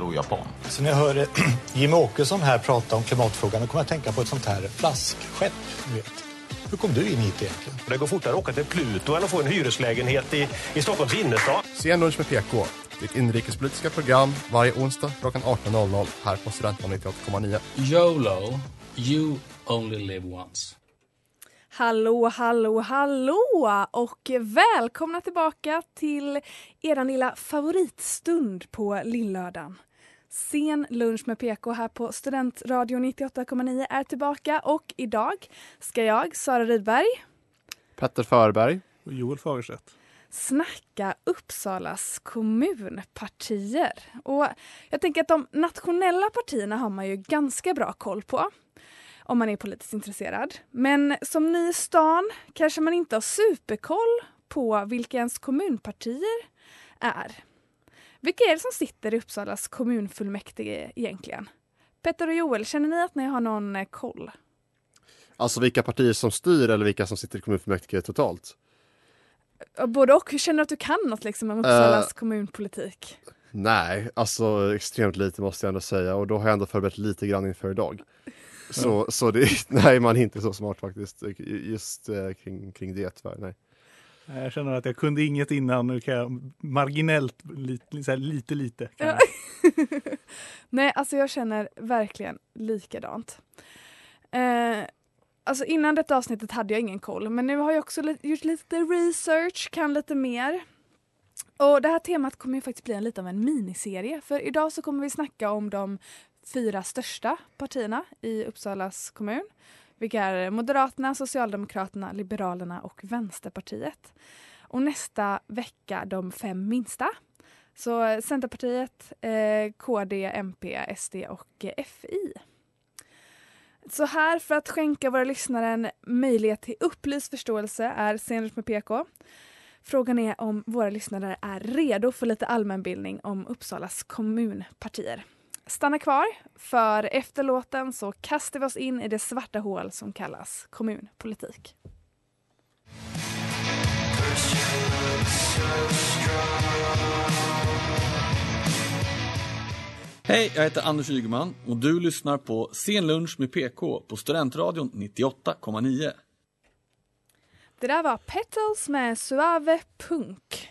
då japan? Så när jag hör eh, Jimmie Åkesson här prata om klimatfrågan då kommer jag att tänka på ett sånt här flaskskepp. Hur kom du in hit egentligen? Det går fortare att åka till Pluto än att få en hyreslägenhet i, i Stockholms innerstad. Sen lunch med PK. Ditt inrikespolitiska program varje onsdag klockan 18.00 här på Studentradion 98,9. YOLO, you only live once. Hallå, hallå, hallå och välkomna tillbaka till er lilla favoritstund på lillördagen. Sen lunch med PK här på Studentradio 98,9 är tillbaka och idag ska jag, Sara Rydberg, Petter Förberg. Och Joel Fagerstedt. snacka Uppsalas kommunpartier. Och jag tänker att de nationella partierna har man ju ganska bra koll på om man är politiskt intresserad. Men som ny i stan kanske man inte har superkoll på vilka ens kommunpartier är. Vilka är det som sitter i Uppsalas kommunfullmäktige egentligen? Petter och Joel, känner ni att ni har någon eh, koll? Alltså vilka partier som styr eller vilka som sitter i kommunfullmäktige totalt? Både och. Hur känner du att du kan något liksom om Uppsalas kommunpolitik? Nej, alltså extremt lite måste jag ändå säga och då har jag ändå förberett lite grann inför idag. Så, så det, nej, man är inte så smart faktiskt just eh, kring, kring det tyvärr. Nej. Jag känner att jag kunde inget innan, nu kan jag marginellt, lite, lite, lite. Kan Ja. jag. Nej, alltså jag känner verkligen likadant. Eh, alltså innan detta avsnittet hade jag ingen koll, men nu har jag också li- gjort lite research, kan lite mer. Och det här temat kommer ju faktiskt bli en lite av en miniserie, för idag så kommer vi snacka om de fyra största partierna i Uppsalas kommun. Vilka är Moderaterna, Socialdemokraterna, Liberalerna och Vänsterpartiet. Och nästa vecka de fem minsta. Så Centerpartiet, eh, KD, MP, SD och FI. Så här för att skänka våra lyssnare en möjlighet till upplyst förståelse är Senast med PK. Frågan är om våra lyssnare är redo för lite allmänbildning om Uppsalas kommunpartier. Stanna kvar, för efter låten så kastar vi oss in i det svarta hål som kallas kommunpolitik. Hej, jag heter Anders Ygeman och du lyssnar på Sen lunch med PK på Studentradion 98,9. Det där var Petals med Suave Punk.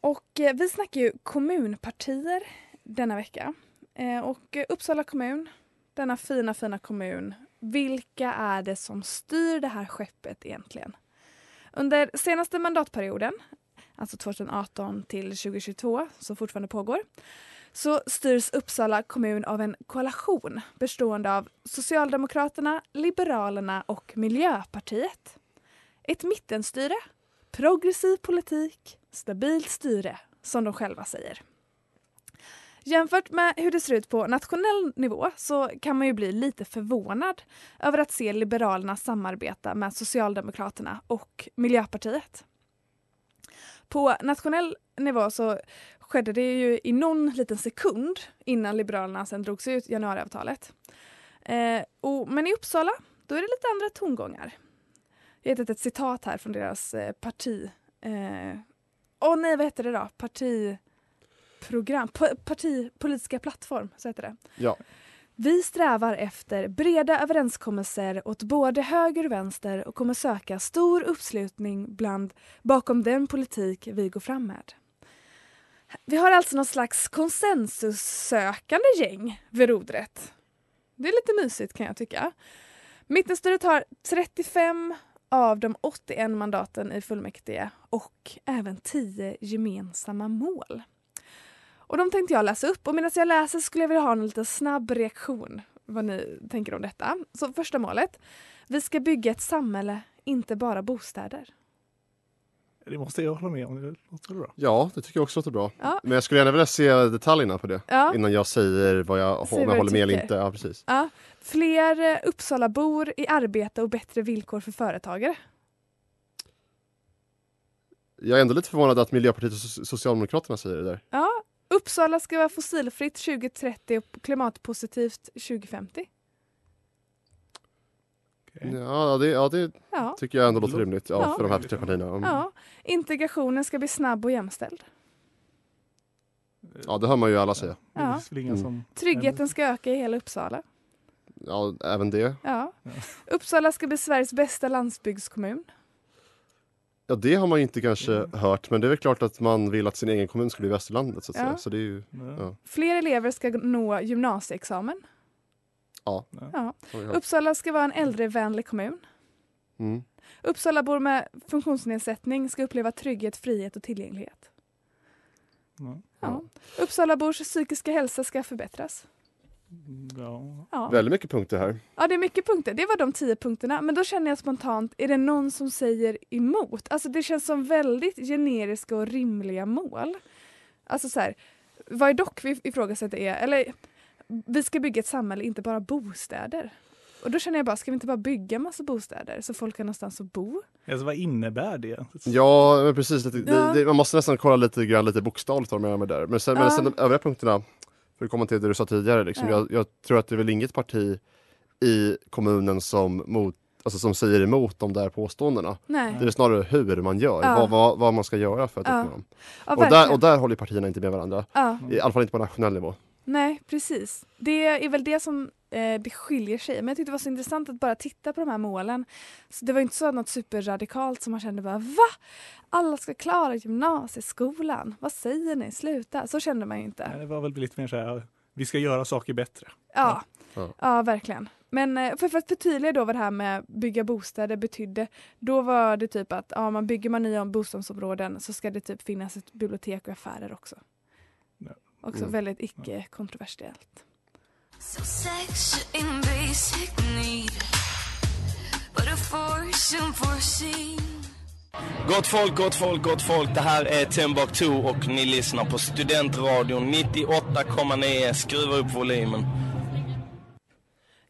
Och eh, vi snackar ju kommunpartier denna vecka. Eh, och eh, Uppsala kommun, denna fina, fina kommun. Vilka är det som styr det här skeppet egentligen? Under senaste mandatperioden, alltså 2018 till 2022, som fortfarande pågår, så styrs Uppsala kommun av en koalition bestående av Socialdemokraterna, Liberalerna och Miljöpartiet. Ett mittenstyre, progressiv politik, stabilt styre, som de själva säger. Jämfört med hur det ser ut på nationell nivå så kan man ju bli lite förvånad över att se Liberalerna samarbeta med Socialdemokraterna och Miljöpartiet. På nationell nivå så skedde det ju i någon liten sekund innan Liberalerna sen drog sig ut januariavtalet. Eh, och, men i Uppsala, då är det lite andra tongångar. Jag har hittat ett citat här från deras eh, parti... Eh, åh eh, oh nej, vad heter det då? Parti... Partiprogram? Pa- partipolitiska plattform, så heter det. Ja. Vi strävar efter breda överenskommelser åt både höger och vänster och kommer söka stor uppslutning bland, bakom den politik vi går fram med. Vi har alltså någon slags konsensussökande gäng vid rodret. Det är lite mysigt kan jag tycka. Mittenstyret har 35 av de 81 mandaten i fullmäktige och även 10 gemensamma mål. Och de tänkte jag läsa upp och medan jag läser skulle jag vilja ha en lite snabb reaktion vad ni tänker om detta. Så första målet. Vi ska bygga ett samhälle, inte bara bostäder. Det måste jag hålla med om. Det låter bra. Ja, det tycker jag också låter bra. Ja. Men jag skulle gärna vilja se detaljerna på det Ja. innan jag säger vad jag, Säg om vad jag håller med eller inte. Ja, precis. Ja. Fler eh, Uppsalabor i arbete och bättre villkor för företagare. Jag är ändå lite förvånad att Miljöpartiet och So- Socialdemokraterna säger det där. Ja. Uppsala ska vara fossilfritt 2030 och klimatpositivt 2050. Ja, det, ja, det Ja. tycker jag ändå låter rimligt ja, Ja. för de här tre partierna. Mm. Ja. Integrationen ska bli snabb och jämställd. Ja, det hör man ju alla säga. Ja. Mm. Tryggheten ska öka i hela Uppsala. Ja, även det. Ja. Uppsala ska bli Sveriges bästa landsbygdskommun. Ja, det har man ju inte kanske Mm. hört, men det är väl klart att man vill att sin egen kommun ska bli bäst i landet. Så att Ja. säga. Så det är ju, Ja. Fler elever ska nå gymnasieexamen. Ja. Ja. Uppsala ska vara en äldrevänlig kommun. Mm. Uppsalabor med funktionsnedsättning ska uppleva trygghet, frihet och tillgänglighet. Ja. Uppsalabors psykiska hälsa ska förbättras. Ja. Ja. Väldigt mycket punkter här. ja, det är mycket punkter. Det var de tio punkterna. Men då känner jag spontant, är det någon som säger emot? Alltså det känns som väldigt generiska och rimliga mål. Alltså så här, vad är dock vi ifrågasätter är, eller vi ska bygga ett samhälle, inte bara bostäder. Och då känner jag bara, ska vi inte bara bygga massa bostäder så folk har någonstans att bo? Alltså, vad innebär det? Ja, men precis. Ja. Det, det, man måste nästan kolla lite grann lite bokstavligt vad de menar med det där. Men sen, Ja. men sen de övriga punkterna, för att komma till det du sa tidigare, liksom, Ja. jag, jag tror att det är väl inget parti i kommunen som, mot, alltså, som säger emot de där påståendena. Nej. Det är snarare hur man gör, Ja. vad, vad, vad man ska göra för att Ja. uppnå dem. Ja, och, där, och där håller partierna inte med varandra. Ja. I alla fall inte på nationell nivå. Nej, precis. Det är väl det som eh, det skiljer sig. Men jag tyckte det var så intressant att bara titta på de här målen. Så det var inte så något superradikalt som man kände bara va? Alla ska klara gymnasieskolan. Vad säger ni? Sluta. Så kände man ju inte. Nej, Det var väl lite mer så här, vi ska göra saker bättre. Ja, Ja. ja verkligen. Men eh, för, för att förtydliga då vad det här med bygga bostäder betydde. Då var det typ att ja, man bygger man nya bostadsområden så ska det typ finnas ett bibliotek och affärer också. Också Mm. väldigt icke-kontroversiellt. So sex in basic need, but a force unforeseen. Gott folk, gott folk, gott folk. Det här är Timbuktu och ni lyssnar på Studentradion 98,9. Skruva upp volymen.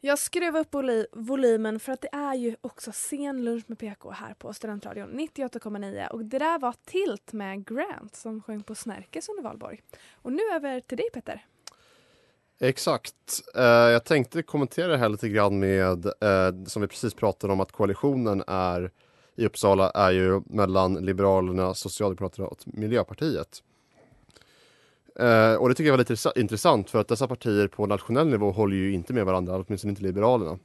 Jag skrev upp volymen för att det är ju också sen lunch med PK här på Studentradion 98,9 och det där var Tilt med Grant som sjöng på Snärkes under valborg. Och nu över till dig Petter. Exakt. Uh, jag tänkte kommentera det här lite grann med, uh, som vi precis pratade om, att koalitionen är i Uppsala är ju mellan Liberalerna, Socialdemokraterna och Miljöpartiet. Uh, och det tycker jag var lite intressant för att dessa partier på nationell nivå håller ju inte med varandra, åtminstone inte Liberalerna.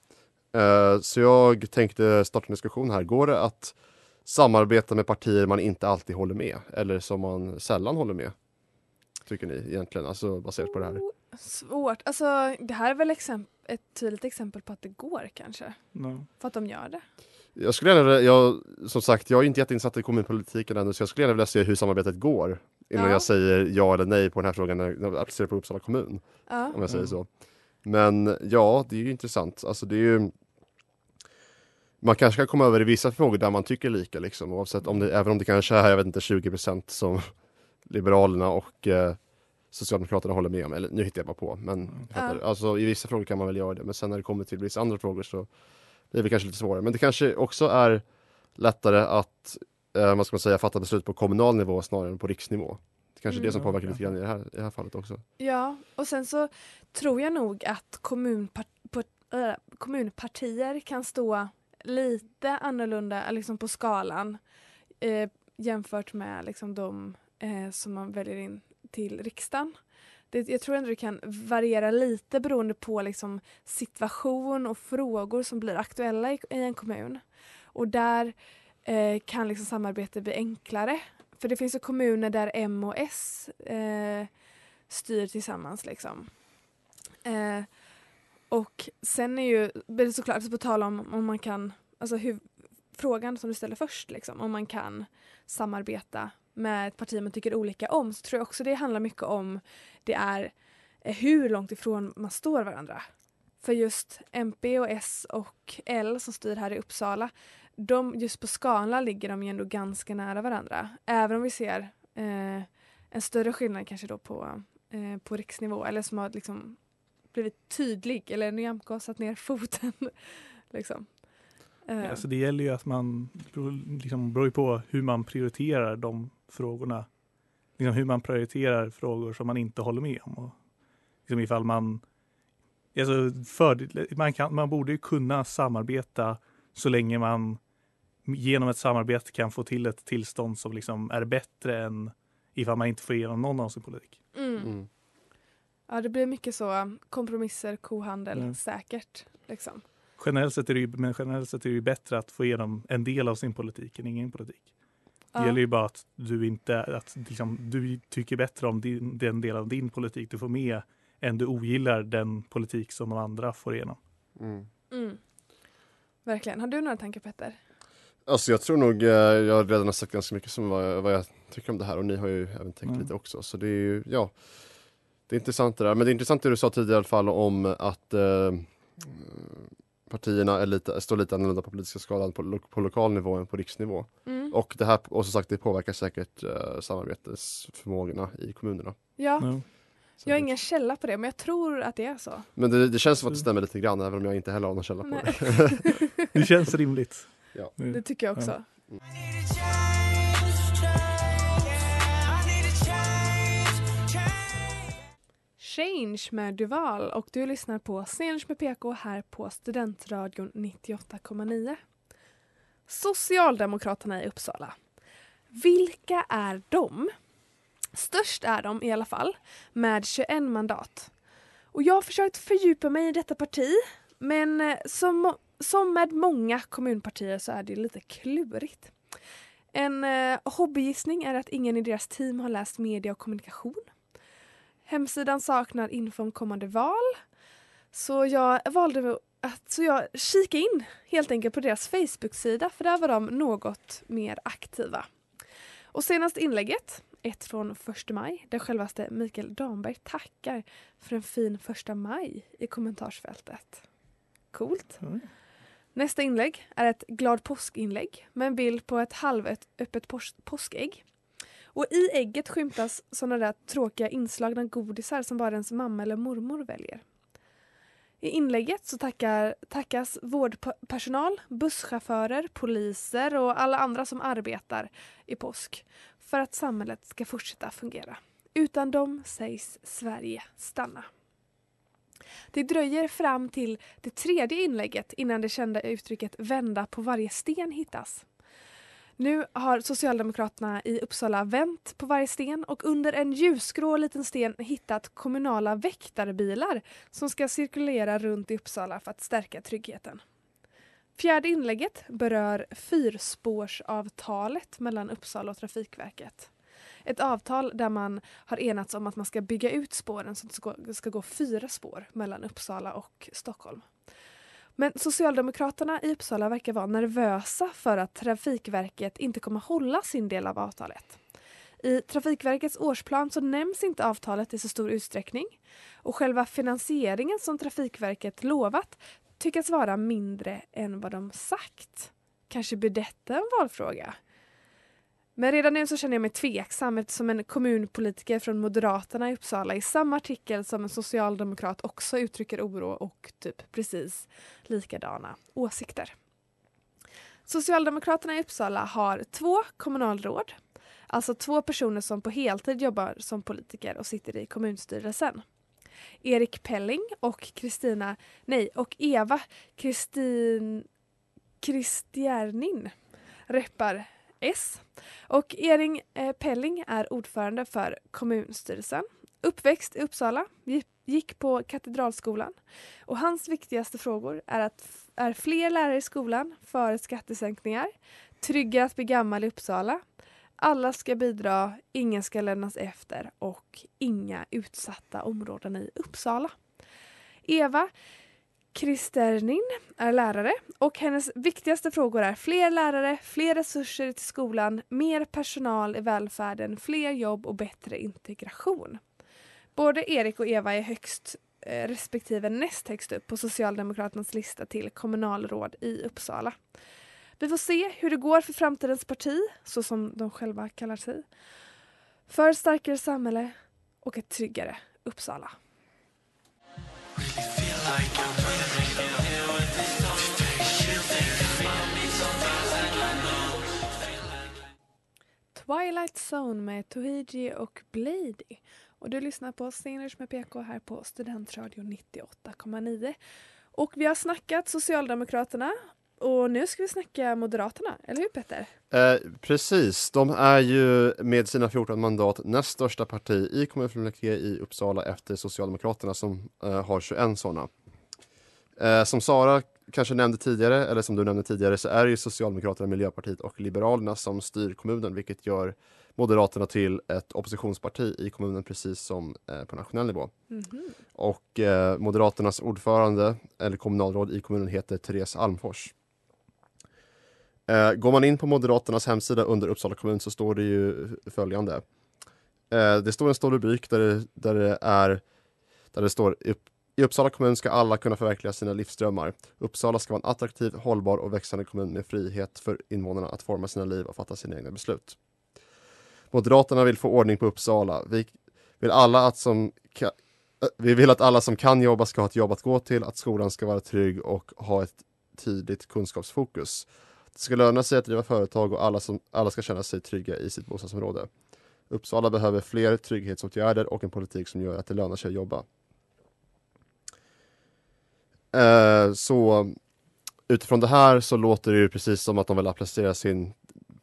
Så jag tänkte starta en diskussion här. Går det att samarbeta med partier man inte alltid håller med eller som man sällan håller med? Tycker ni egentligen, alltså baserat på det här? Svårt. Alltså det här är väl ett tydligt exempel på att det går kanske. No. För att de gör det. Jag skulle gärna vilja, jag, som sagt, jag är inte jätteinsatt i kommunpolitiken ännu så jag skulle gärna vilja se hur samarbetet går innan Ja. jag säger ja eller nej på den här frågan när jag applicerar på Uppsala kommun. Ja. Om jag säger Mm. så. Men ja, det är ju intressant. Alltså det är ju man kanske kan komma över i vissa frågor där man tycker lika liksom, oavsett om det, även om det kanske är, jag vet inte, 20% som Liberalerna och eh, Socialdemokraterna håller med om, eller nu hittar jag bara på, men Ja. alltså, i vissa frågor kan man väl göra det, men sen när det kommer till vissa andra frågor så blir det kanske lite svårare. Men det kanske också är lättare att, eh, vad ska man säga, fatta beslut på kommunal nivå snarare än på riksnivå. Det kanske är det som Mm. påverkar lite grann i det här, i det här fallet också. Ja, och sen så tror jag nog att kommunpar- på, äh, kommunpartier kan stå lite annorlunda liksom på skalan eh, jämfört med liksom de eh, som man väljer in till riksdagen. Det, jag tror ändå det kan variera lite beroende på liksom situation och frågor som blir aktuella i, i en kommun. Och där eh, kan liksom samarbete bli enklare. För det finns ju kommuner där M och S eh, styr tillsammans. Liksom. Eh, och sen är ju, blir det såklart, så på tal om om man kan, alltså hur, frågan som du ställer först, liksom, om man kan samarbeta med ett parti man tycker olika om, så tror jag också det handlar mycket om det är eh, hur långt ifrån man står varandra. För just MP och S och L som styr här i Uppsala de, just på skala ligger de ju ändå ganska nära varandra. Även om vi ser eh, en större skillnad kanske då på, eh, på riksnivå eller som har liksom blivit tydlig eller Nyamko har satt ner foten. liksom. Eh, Alltså det gäller ju att man, liksom, beror ju på hur man prioriterar de frågorna. Liksom hur man prioriterar frågor som man inte håller med om. Och liksom ifall man, alltså för, man, kan, man borde ju kunna samarbeta så länge man genom ett samarbete kan få till ett tillstånd som liksom är bättre än ifall man inte får igenom någon av sin politik. mm. Ja, det blir mycket så kompromisser, kohandel, Mm. säkert. Liksom. Generellt sett, är det ju, men generellt sett är det ju bättre att få igenom en del av sin politik än ingen politik. Det gäller ju bara att du inte att liksom, du tycker bättre om din, den del av din politik du får med än du ogillar den politik som de andra får igenom. Mm. Mm. Verkligen. Har du några tankar Petter? Alltså jag tror nog, eh, jag har redan har sagt ganska mycket som vad jag, vad jag tycker om det här och ni har ju även tänkt Mm. lite också. Så det är ju, ja. Det är intressant det där. Men det är intressant det du sa tidigare i alla fall om att eh, partierna är lite, står lite annorlunda på politiska skalan på, lo- på lokal nivå än på riksnivå. Mm. Och det här, och som sagt det påverkar säkert eh, samarbetesförmågorna i kommunerna. Ja, Ja. jag har ingen källa på det men jag tror att det är så. Men det, det känns som att det stämmer lite grann även om jag inte heller har någon källa på Nej. det. Det känns rimligt. Ja. Mm. Det tycker jag också. Strange med Duval och du lyssnar på Strange med PK här på Studentradion 98,9. Socialdemokraterna i Uppsala. Vilka är de? Störst är de i alla fall med 21 mandat. Och jag har försökt fördjupa mig i detta parti men eh, som, som med många kommunpartier så är det lite klurigt. En eh, hobbygissning är att ingen i deras team har läst media och kommunikation. Hemsidan saknar info om kommande val. Så jag valde att så jag kika in helt enkelt på deras Facebook-sida för där var de något mer aktiva. Och senaste inlägget, ett från 1 maj, där självaste Mikael Damberg tackar för en fin första maj i kommentarsfältet. Coolt. Mm. Nästa inlägg är ett glad påskinlägg med en bild på ett halvöppet pås- påskägg. Och i ägget skymtas sådana där tråkiga inslagna godisar som bara ens mamma eller mormor väljer. I inlägget så tackar, tackas vårdpersonal, busschaufförer, poliser och alla andra som arbetar i påsk för att samhället ska fortsätta fungera. Utan dem sägs Sverige stanna. Det dröjer fram till det tredje inlägget innan det kända uttrycket vända på varje sten hittas. Nu har Socialdemokraterna i Uppsala vänt på varje sten och under en ljusgrå liten sten hittat kommunala väktarbilar som ska cirkulera runt i Uppsala för att stärka tryggheten. Fjärde inlägget berör fyrspårsavtalet mellan Uppsala och Trafikverket. Ett avtal där man har enats om att man ska bygga ut spåren så att det ska, gå fyra spår mellan Uppsala och Stockholm. Men Socialdemokraterna i Uppsala verkar vara nervösa för att Trafikverket inte kommer hålla sin del av avtalet. I Trafikverkets årsplan så nämns inte avtalet i så stor utsträckning och själva finansieringen som Trafikverket lovat tyckas vara mindre än vad de sagt. Kanske blir detta en valfråga? Men redan nu så känner jag mig tveksam eftersom en kommunpolitiker från Moderaterna i Uppsala i samma artikel som en socialdemokrat också uttrycker oro och typ precis likadana åsikter. Socialdemokraterna i Uppsala har två kommunalråd, alltså två personer som på heltid jobbar som politiker och sitter i kommunstyrelsen. Erik Pelling och Kristina, nej, och Eva Kristin Kristjärnin reppar S. Och Ering eh, Pelling är ordförande för kommunstyrelsen. Uppväxt i Uppsala, gick på Katedralskolan. Och hans viktigaste frågor är, att är fler lärare i skolan före skattesänkningar, tryggare att bli gammal i Uppsala, alla ska bidra, ingen ska lämnas efter och inga utsatta områden i Uppsala. Eva Kristernin är lärare och hennes viktigaste frågor är fler lärare, fler resurser till skolan, mer personal i välfärden, fler jobb och bättre integration. Både Erik och Eva är högst eh, respektive näst högst upp på Socialdemokraternas lista till kommunalråd i Uppsala. Vi får se hur det går för framtidens parti, så som de själva kallar sig. För ett starkare samhälle och ett tryggare Uppsala. Twilight Zone med Tohiji och Blady. Och du lyssnar på Singers med PK här på Studentradion 98,9. Och vi har snackat Socialdemokraterna och nu ska vi snacka Moderaterna, eller hur Petter? Eh, precis, de är ju med sina 14 mandat näst största parti i kommunfullmäktige i Uppsala efter Socialdemokraterna som eh, har 21 sådana. Eh, som Sara kanske nämnde tidigare, eller som du nämnde tidigare, så är det ju Socialdemokraterna, Miljöpartiet och Liberalerna som styr kommunen, vilket gör Moderaterna till ett oppositionsparti i kommunen precis som eh, på nationell nivå. Mhm. Och eh, Moderaternas ordförande, eller kommunalråd i kommunen, heter Therese Almfors. Eh, går man in på Moderaternas hemsida under Uppsala kommun så står det ju följande. Eh, det står en stor rubrik där det, där det är där det står "Upp- i Uppsala kommun ska alla kunna förverkliga sina livsdrömmar. Uppsala ska vara en attraktiv, hållbar och växande kommun med frihet för invånarna att forma sina liv och fatta sina egna beslut. Moderaterna vill få ordning på Uppsala. Vi vill, alla att som ka- eh, vi vill att alla som kan jobba ska ha ett jobb att gå till, att skolan ska vara trygg och ha ett tydligt kunskapsfokus. Det ska löna sig att driva företag och alla, som, alla ska känna sig trygga i sitt bostadsområde. Uppsala behöver fler trygghetsåtgärder och en politik som gör att det lönar sig att jobba. Eh, så utifrån det här så låter det ju precis som att de vill applicera sin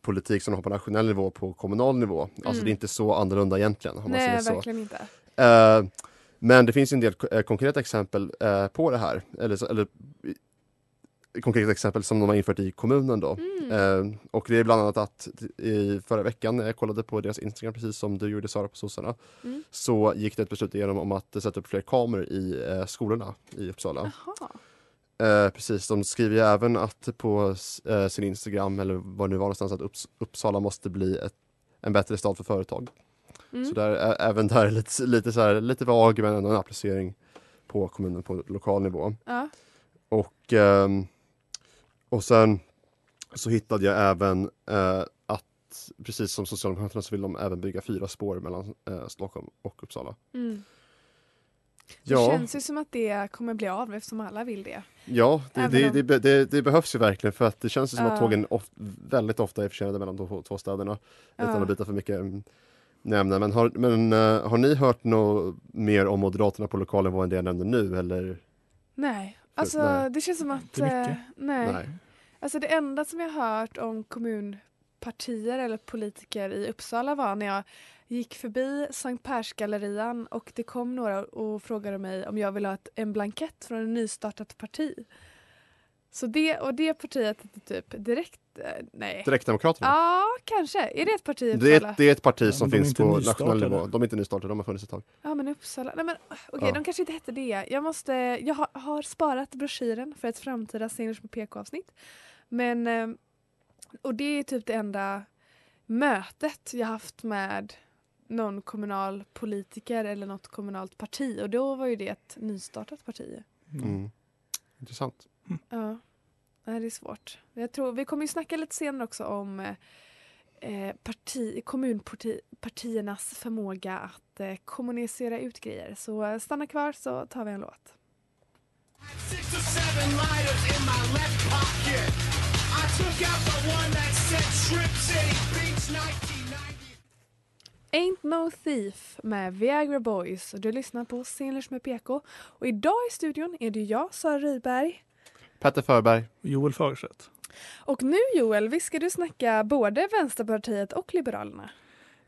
politik som de har på nationell nivå på kommunal nivå. Alltså Mm. det är inte så annorlunda egentligen. Om man säger Nej, så. verkligen inte. Eh, men det finns en del eh, konkreta exempel eh, på det här. Eller, eller konkreta exempel som de har infört i kommunen då. Mm. Eh, och det är bland annat att i förra veckan när jag kollade på deras Instagram precis som du gjorde Sara på sossarna. Mm. Så gick det ett beslut igenom om att sätta upp fler kameror i eh, skolorna i Uppsala. Eh, precis, de skriver ju även att på eh, sin Instagram eller var det nu var någonstans att Upps- Uppsala måste bli ett, en bättre stad för företag. Mm. Så där, även där lite, lite, så här, lite vag men ändå en applicering på kommunen på lokal nivå. Ja. Och, ehm, och sen så hittade jag även eh, att precis som Socialdemokraterna så vill de även bygga fyra spår mellan eh, Stockholm och Uppsala. Mm. Det Ja, känns ju som att det kommer bli av eftersom alla vill det. ja det, det, om- det, det, det behövs ju verkligen för att det känns ju som Ja. att tågen of, väldigt ofta är försenade mellan de två, två städerna. Utan Ja. att byta för mycket mm, nämna. Men, har, men eh, har ni hört något mer om Moderaterna på lokal nivå än det jag nämnde nu? Eller? Nej, alltså nej. det känns som att... Eh, nej. Nej. Alltså det enda som jag har hört om kommunpartier eller politiker i Uppsala var när jag gick förbi Sankt Persgallerian och det kom några och frågade mig om jag ville ha ett, en blankett från ett nystartat parti. Så det och det partiet är typ direkt, eh, nej. Direktdemokraterna? Ja, kanske. Är det ett parti i Det är, Uppsala? ett, det är ett parti Ja, som men de är finns inte på nationell nystartade. nivå. De är inte nystartade, de har funnits ett tag. Ja men Uppsala, nej men okej Ja. de kanske inte hette det. Jag måste, jag har, har sparat broschyren för ett framtida Singers med PK-avsnitt. Men, eh, och det är typ det enda mötet jag haft med någon kommunal politiker eller något kommunalt parti och då var ju det ett nystartat parti. Mm. Intressant. Ja, nej, det är svårt. Jag tror, vi kommer ju snacka lite senare också om eh, eh, parti, kommunpartiernas förmåga att eh, kommunicera ut grejer. Så stanna kvar så tar vi en låt. Ain't No Thief med Viagra Boys du lyssnar på Scenlers med PK. Och idag i studion är det jag, Sara Rydberg. Petter Förberg. Joel Fagerstedt. Och nu Joel, visst ska du snacka både Vänsterpartiet och Liberalerna?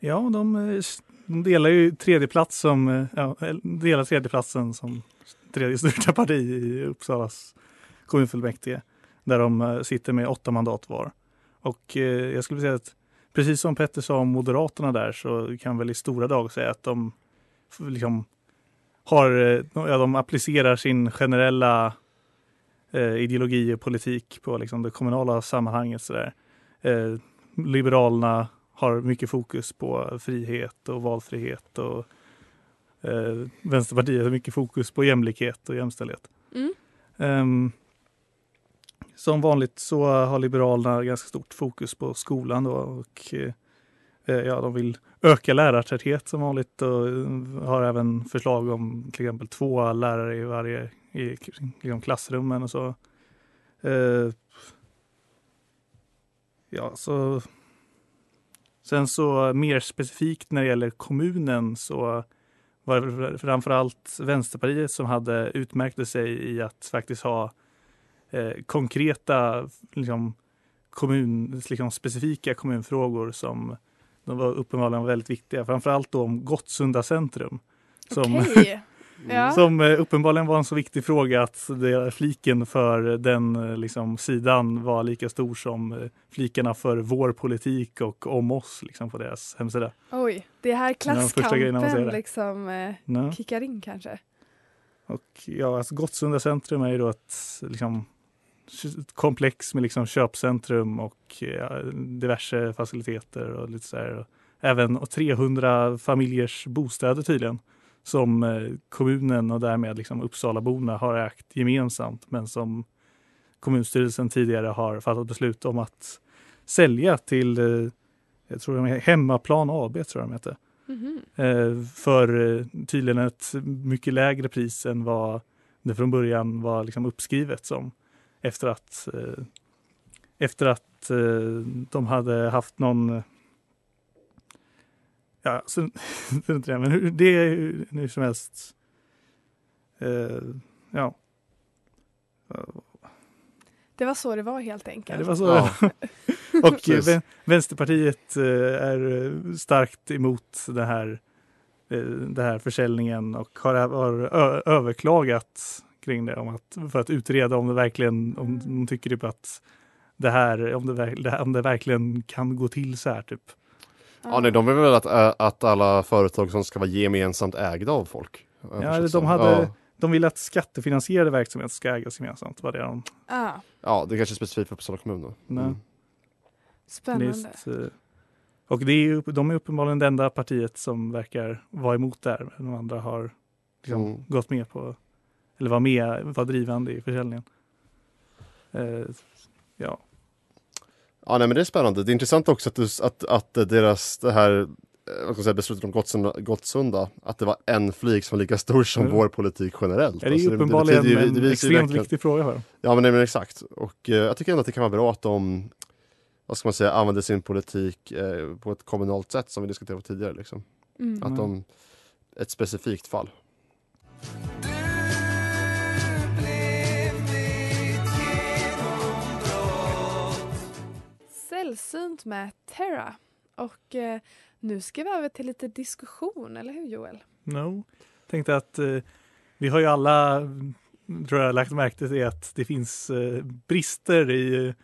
Ja, de, eh, de delar ju tredje plats som, eh, ja, delar tredjeplatsen som tredje största parti i Uppsalas kommunfullmäktige. Där de eh, sitter med åtta mandat var. Och eh, jag skulle säga att precis som Petter sa om Moderaterna där så kan väl i stora drag säga att de liksom har, eh, ja, de applicerar sin generella eh, ideologi och politik på liksom det kommunala sammanhanget. Så där. Eh, Liberalerna har mycket fokus på frihet och valfrihet och eh, Vänsterpartiet har mycket fokus på jämlikhet och jämställdhet. Mm. Ehm, som vanligt så har Liberalerna ganska stort fokus på skolan då och eh, ja, de vill öka lärartäthet som vanligt och eh, har även förslag om till exempel två lärare i varje i liksom klassrummen och så. Eh, ja, så Sen så mer specifikt när det gäller kommunen så var det framförallt Vänsterpartiet som hade utmärkte sig i att faktiskt ha eh, konkreta, liksom, kommun, liksom, specifika kommunfrågor som de var uppenbarligen väldigt viktiga. Framförallt då om Gottsunda centrum. Som, okay. Ja. som eh, uppenbarligen var en så viktig fråga att det, fliken för den eh, liksom, sidan var lika stor som eh, flikarna för vår politik och om oss liksom, på deras hemsida. Oj, det är här Det klasskampen där. liksom eh, kickar in kanske. Och ja, alltså Gottsunda centrum är ju då ett, liksom, komplex med liksom köpcentrum och ja, diverse faciliteter och lite så här. Även och 300 familjers bostäder tydligen som eh, kommunen och därmed liksom Uppsalaborna har ägt gemensamt men som kommunstyrelsen tidigare har fattat beslut om att sälja till eh, jag tror de Hemmaplan AB tror jag de heter. Mhm. Eh, för tydligen ett mycket lägre pris än vad det från början var liksom uppskrivet som. Efter att, efter att de hade haft någon Ja, så, det men hur- det är ju hur som helst. Eh, ja. Det var så det var helt enkelt. Ja, det var så. Ja. och Vänsterpartiet eh, är eh, starkt emot det här, det här försäljningen och har, har överklagat kring det, om att, för att utreda om det verkligen, om de tycker typ att det här, om det, om det verkligen kan gå till så här typ. Ja, nej, de vill väl att, äh, att alla företag som ska vara gemensamt ägda av folk. jag Ja, förstått de, hade, Ja. de vill att skattefinansierade verksamhet ska ägas gemensamt. Var det de, Ah, ja, det är kanske är specifikt för Uppsala kommun då. Nej. Mm. spännande. Eh, och det är ju, de är uppenbarligen det enda partiet som verkar vara emot det här. De andra har liksom Mm. gått med på, eller var med, var drivande i försäljningen. Eh, ja, Ja, nej, men det är spännande. Det är intressant också att, du, att, att deras det här eh, vad säga, beslutet om Gottsunda, Gottsunda, att det var en flik som var lika stor som Mm. vår politik generellt. det är Alltså, uppenbarligen betyder ju- en det visar ju extremt viktig fråga dem. Ja men, nej, men exakt. Och eh, jag tycker ändå att det kan vara bra att de vad ska man säga, använder sin politik eh, på ett kommunalt sätt som vi diskuterade tidigare. Liksom. Mm. Att de, ett specifikt fall. Sällsynt med Terra. Och eh, nu ska vi över till lite diskussion, eller hur Joel? No. Tänkte att eh, vi har ju alla, mm, tror jag, lagt märke till att det finns eh, brister i eh,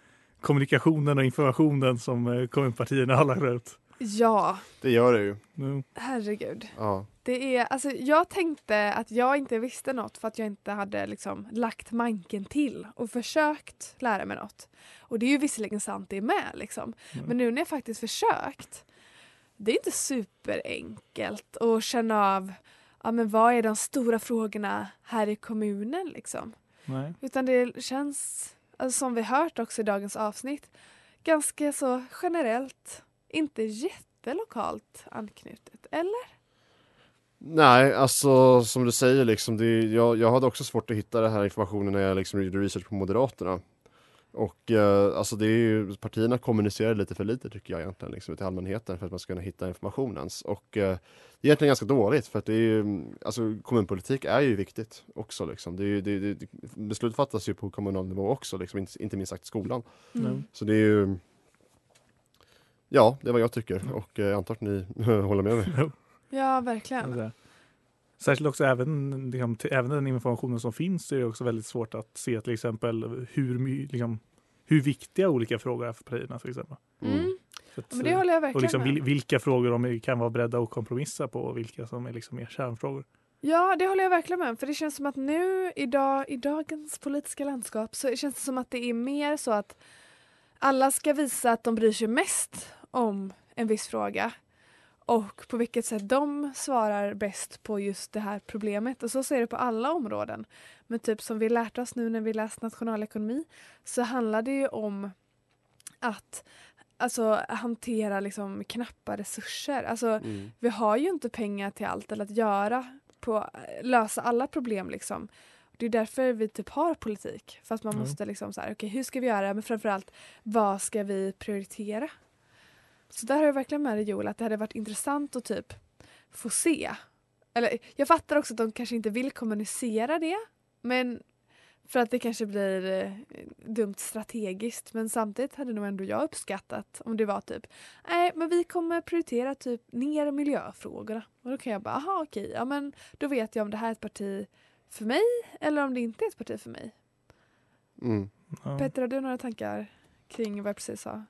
kommunikationen och informationen som eh, kommunpartierna har lagt ut. Ja, Det gör det ju. No. herregud. Ja. Det är, alltså, jag tänkte att jag inte visste något för att jag inte hade liksom, lagt manken till och försökt lära mig något. Och det är ju visserligen sant det med. Liksom. Mm. Men nu när jag faktiskt försökt, det är inte superenkelt att känna av ja, men vad är de stora frågorna här i kommunen. Liksom. Nej. Utan det känns, alltså, som vi hört också i dagens avsnitt, ganska så generellt, inte jättelokalt anknutet. Eller? Nej, alltså som du säger liksom, det, jag, jag hade också svårt att hitta den här informationen när jag liksom gjorde research på Moderaterna. Och eh, alltså det är ju, partierna kommunicerar lite för lite tycker jag egentligen liksom, till allmänheten för att man ska kunna hitta information ens. Och eh, det är egentligen ganska dåligt för att det är ju, alltså kommunpolitik är ju viktigt också liksom. Det är ju, det, det, beslut fattas ju på kommunal nivå också liksom, inte, inte minst sagt skolan. Mm. Så det är ju Ja, det är vad jag tycker och eh, jag antar att ni håller med mig. Ja, verkligen. Alltså, Särskilt också även, liksom, även den informationen som finns är det också väldigt svårt att se till exempel hur, liksom, hur viktiga olika frågor är för partierna till exempel. Mm. Så att, Men det håller jag verkligen och liksom, med vilka frågor de kan vara beredda att kompromissa på och vilka som är liksom mer kärnfrågor. Ja, det håller jag verkligen med. För det känns som att nu idag, i dagens politiska landskap så känns det som att det är mer så att alla ska visa att de bryr sig mest om en viss fråga. Och på vilket sätt de svarar bäst på just det här problemet. Och så ser det på alla områden. Men typ som vi lärt oss nu när vi läst nationalekonomi så handlar det ju om att alltså, hantera liksom knappa resurser. Alltså, Mm. Vi har ju inte pengar till allt eller att göra på, lösa alla problem. Liksom. Det är därför vi typ har politik. För att man Mm. måste liksom så här, okej hur ska vi göra? Men framförallt, vad ska vi prioritera? Så där har jag verkligen med dig Joel, att det hade varit intressant att typ få se. Eller jag fattar också att de kanske inte vill kommunicera det. Men för att det kanske blir eh, dumt strategiskt. Men samtidigt hade nog ändå jag uppskattat om det var typ nej men vi kommer prioritera typ ner miljöfrågorna. Och då kan jag bara, aha okej, ja men då vet jag om det här är ett parti för mig eller om det inte är ett parti för mig. Mm. Petter, har du några tankar kring vad jag precis sa?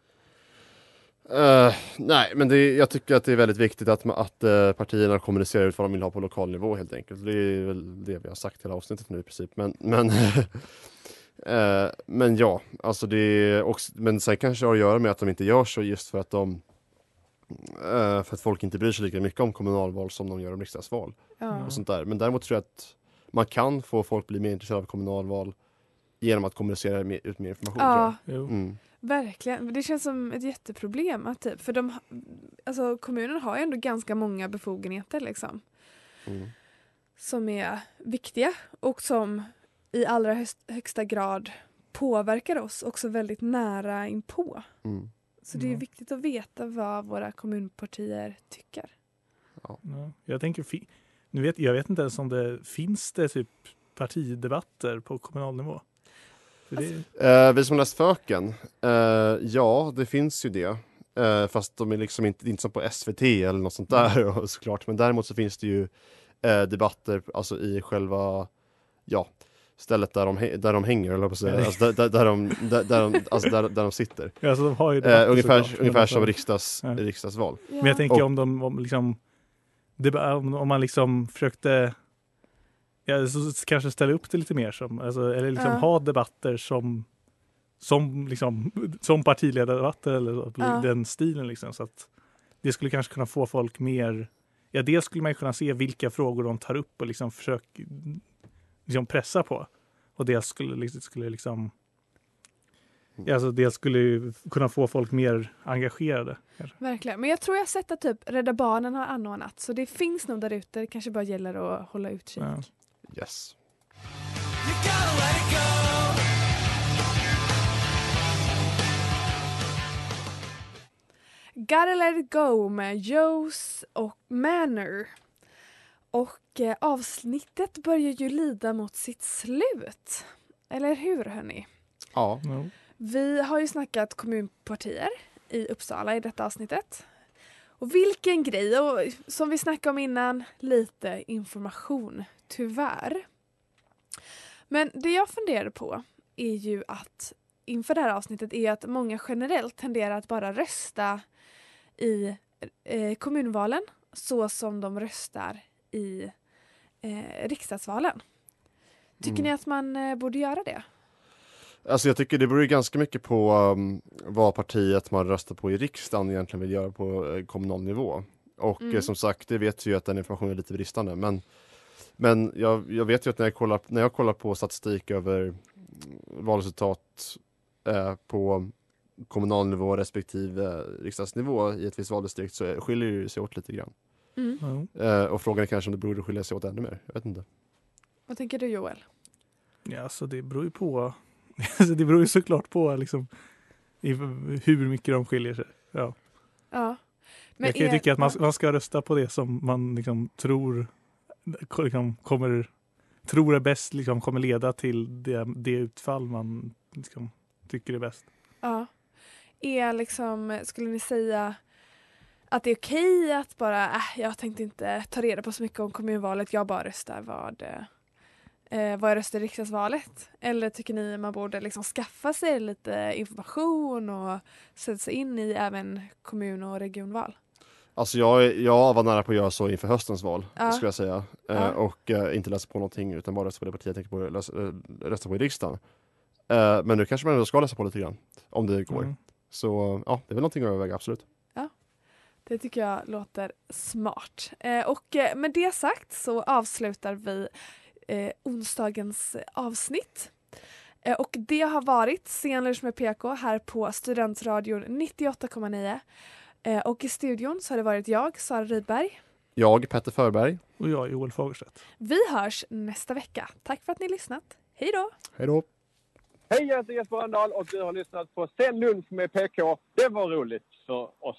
Eh, nej, men det, jag tycker att det är väldigt viktigt att, att eh, partierna kommunicerar ut vad de vill ha på lokal nivå helt enkelt. Det är väl det vi har sagt hela avsnittet nu i princip. Men, men, eh, men ja, alltså det också, men sen kanske det har att göra med att de inte gör så just för att de för att folk inte bryr sig lika mycket om kommunalval som de gör om riksdagsval. Ja. Och sånt där. Men däremot tror jag att man kan få folk bli mer intresserade av kommunalval genom att kommunicera ut mer information. Ja. Mm. Verkligen. Det känns som ett jätteproblem. Att typ, för de, alltså, kommunen har ju ändå ganska många befogenheter liksom, Mm. som är viktiga och som i allra höst, högsta grad påverkar oss också väldigt nära inpå. Mm. Så det är Ja. viktigt att veta vad våra kommunpartier tycker. Ja, jag tänker, nu vet, jag vet inte ens om det finns det typ partidebatter på kommunal nivå. Det, Eh, vi som läst Föken, eh, ja det finns ju det. Eh, fast de är liksom inte, är inte som på SVT eller något sånt där och såklart. Men däremot så finns det ju eh, debatter alltså i själva, ja, stället där de, där de hänger, eller på säga. Alltså, där, där, där, de, där, där, de, alltså där, där de sitter. Ja, alltså de har ju debatter eh, ungefär såklart, ungefär alltså- som riksdags, Ja. riksdagsval. Men jag tänker Och- om de om liksom, det, om, om man liksom försökte ja, så kanske ställa upp det lite mer som, alltså, eller liksom Ja. ha debatter som som, liksom, som partiledardebatter eller så, Ja. den stilen. Liksom, så att det skulle kanske kunna få folk mer... Ja, dels skulle man kunna se vilka frågor de tar upp och liksom försöka liksom pressa på. Och det skulle, liksom- skulle liksom... Ja, alltså det skulle kunna få folk mer engagerade. Kanske. Verkligen. Men jag tror jag har sett att typ Rädda Barnen har anordnat så det finns nog där ute. Det kanske bara gäller att hålla utkik. Ja. Yes. Gotta let it go med Joes och Manor. Och eh, avsnittet börjar ju lida mot sitt slut. Eller hur hörni? Ja. Vi har ju snackat kommunpartier i Uppsala i detta avsnittet. Och vilken grej! Och som vi snackade om innan, lite information, tyvärr. Men det jag funderar på är ju att inför det här avsnittet är att många generellt tenderar att bara rösta i eh, kommunvalen så som de röstar i eh, riksdagsvalen. Tycker Mm. ni att man eh, borde göra det? Alltså jag tycker det beror ju ganska mycket på um, vad partiet man röstar på i riksdagen egentligen vill göra på eh, kommunal nivå. Och Mm. eh, som sagt, det vet ju att den informationen är lite bristande. Men, men jag, jag vet ju att när jag kollar, när jag kollar på statistik över mm, valresultat eh, på kommunal nivå respektive riksdagsnivå i ett visst valdistrikt så skiljer det ju sig åt lite grann. Mm. Eh, och frågan är kanske om det borde skilja sig åt ännu mer. Jag vet inte. Vad tänker du Joel? Ja, så det beror ju på. Alltså, det beror ju såklart på liksom, hur mycket de skiljer sig. Ja. Ja. jag kan ju tycka att man, man ska rösta på det som man liksom tror liksom, kommer tror är bäst, liksom, kommer leda till det, det utfall man liksom, tycker är bäst. Ja. Är liksom, skulle ni säga att det är okej att bara, äh, jag tänkte inte ta reda på så mycket om kommunvalet, jag bara röstar vad, eh, vad jag röstar i riksdagsvalet? Eller tycker ni man borde liksom skaffa sig lite information och sätta sig in i även kommun och regionval? Alltså jag, jag var nära på att göra så inför höstens val, Ja. skulle jag säga. Eh, Ja. och eh, inte läsa på någonting utan bara rösta på det parti jag tänker på, läsa, eh, rösta på i riksdagen. Eh, men nu kanske man ändå ska läsa på lite grann, om det går. Mm. Så ja, det är väl någonting att överväga, absolut. Det tycker jag låter smart. Eh, och eh, med det sagt så avslutar vi eh, onsdagens avsnitt. Eh, och det har varit Scenlunch med PK här på Studentradion 98,9. Eh, och i studion så har det varit jag, Sara Rydberg. Jag, Petter Förberg. Och jag, Joel Fagerstedt. Vi hörs nästa vecka. Tack för att ni har lyssnat. Hej då! Hej då! Hej, jag heter Jesper Rönndahl och du har lyssnat på Sen lunch med PK. Det var roligt för oss.